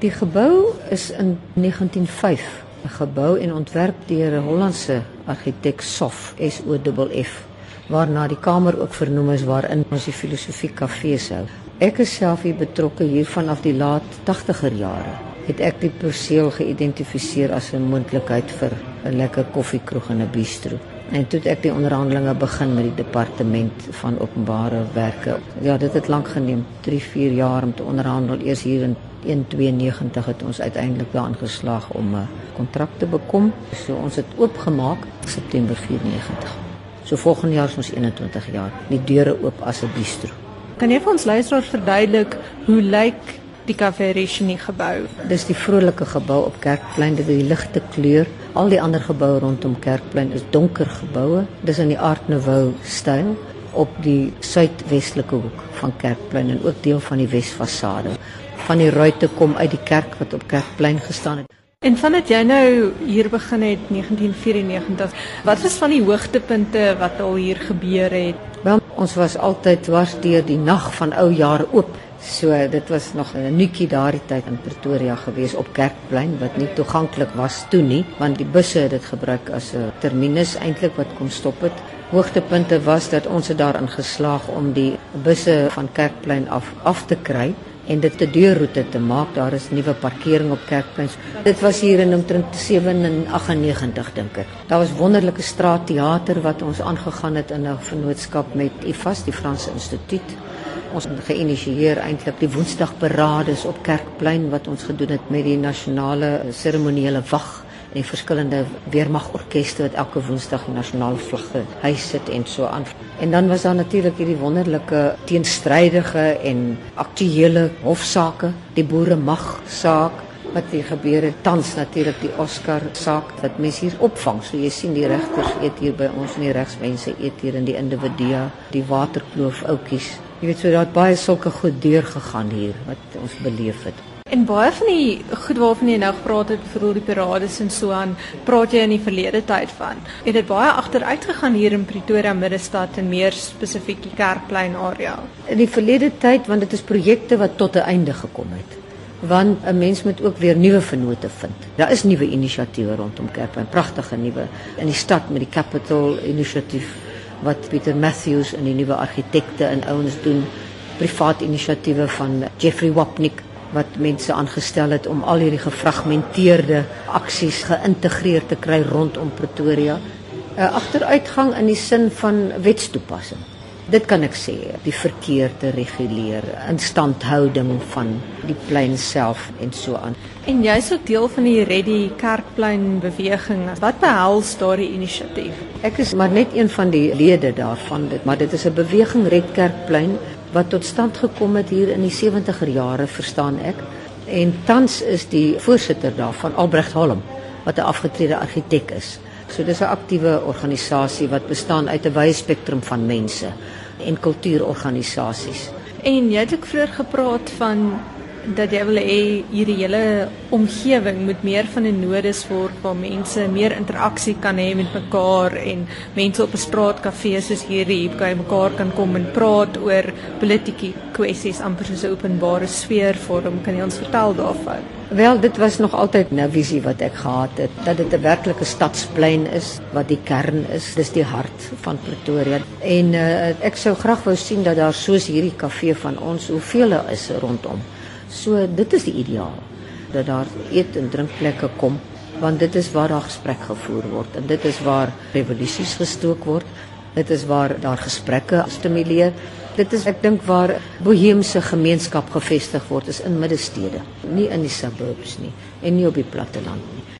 Die gebou is in 1905 gebou en ontwerp deur 'n Hollandse argitek Sof S O F F waarna die kamer ook vernoem is waarin ons die filosofie kafees hou. Ek is self hier betrokke hier vanaf die laat 80er jare. Het ek die perseel geïdentifiseer as 'n moontlikheid vir 'n lekker koffiekroeg en 'n bistro. En toe het ek die onderhandelinge begin met die departement van openbare werke. Ja, dit het lank geneem, 3, 4 jaar om te onderhandel. Eers hier in 192 het ons uiteindelik daarin geslaag om 'n kontrak te bekom. So ons het oopgemaak September 94. So volgende jaar is ons 21 jaar. Die deure oop as 'n bistro. Kan jy vir ons luisteraars verduidelik hoe lyk die Café Richenie gebou? Dis die vrolike gebou op Kerkplein, dit het die ligte kleur. Al die ander geboue rondom Kerkplein is donker geboue. Dis in die Art Nouveau styl op die suidwestelike hoek van Kerkplein en ook deel van die wesfasade van die ruitte kom uit die kerk wat op Kerkplein gestaan het. En vandat jy nou hier begin het 1994, wat was van die hoogtepunte wat al hier gebeur het? Wel, ons was altyd dwars deur die nag van ou jaar oop. So dit was nog 'n nuutjie daardie tyd in Pretoria gewees op Kerkplein wat nie toeganklik was toe nie, want die busse het dit gebruik as 'n terminus eintlik wat kom stop het. Hoogtepunte was dat ons het daarin geslaag om die busse van Kerkplein af af te kry en dit 'n deurroete te maak. Daar is nuwe parkering op Kerkplein. Dit was hier in omtrent 97 dink ek. Daar was wonderlike straatteater wat ons aangegaan het in 'n vennootskap met IFAS, die Franse Instituut. Ons het geïnisieer eintlik die Woensdagparades op Kerkplein wat ons gedoen het met die nasionale seremoniele wag en die verskillende weermagorkeste wat elke woensdag die nasionale vlagge huis sit en so aan. En dan was daar natuurlik hierdie wonderlike teenstrydige en aktuelle hofsaake, die boere mag saak wat hier gebeur het tans natuurlik die Oscar saak wat mense hier opvang. So jy sien die regters eet hier by ons en die regsmense eet hier in die individua, die waterkloof oudtjies. Jy weet so daar het baie sulke goed deur gegaan hier wat ons beleef het. En baie van die goed waarvan jy nou gepraat het, vir die parades en so aan, praat jy in die verlede tyd van. Het dit baie agteruit gegaan hier in Pretoria middestad en meer spesifiek die Kerkplein area? In die verlede tyd want dit is projekte wat tot 'n einde gekom het. Want 'n mens moet ook weer nuwe vennote vind. Daar is nuwe inisiatiewe rondom Kerkplein, pragtige nuwe in die stad met die Capital inisiatief wat Pieter Matthews en die nuwe argitekte en ouens doen privaat inisiatiewe van Jeffrey Wapnick wat mense aangestel het om al hierdie gefragmenteerde aksies geïntegreer te kry rondom Pretoria. 'n Agteruitgang in die sin van wetstoepassing. Dit kan ek sê, die verkeer te reguleer, instandhouding van die plein self en so aan. En jy's ook deel van die Ready Kerkplein beweging. Wat behels daardie inisiatief? Ek is maar net een van die lede daarvan, dit, maar dit is 'n beweging Red Kerkplein wat tot stand gekom het hier in die 70er jare verstaan ek en tans is die voorsitter daarvan Albrecht Holm wat 'n afgetrede argitek is. So dis 'n aktiewe organisasie wat bestaan uit 'n wye spektrum van mense en kultuurorganisasies. En jy het ook vroeër gepraat van dat jy wil hê hierdie hele omgewing moet meer van 'n nodes word waar mense meer interaksie kan hê met mekaar en mense op 'n straatkafee soos hierdie kan mekaar kan kom en praat oor politieke kwessies amper soos 'n openbare sfeer vorm. Kan jy ons vertel daarvan? Wel dit was nog altyd 'n visie wat ek gehad het dat dit 'n werklike stadsplein is wat die kern is. Dis die hart van Pretoria. En uh, ek sou graag wou sien dat daar soos hierdie kafee van ons hoeveel is rondom So dit is die ideaal dat daar eet en drinkplekke kom want dit is waar daar gesprek gevoer word en dit is waar revolusies gestook word. Dit is waar daar gesprekke stimuleer. Dit is ek dink waar boheemse gemeenskap gevestig word is in middestede, nie in die suburbs nie en nie op die platteland nie.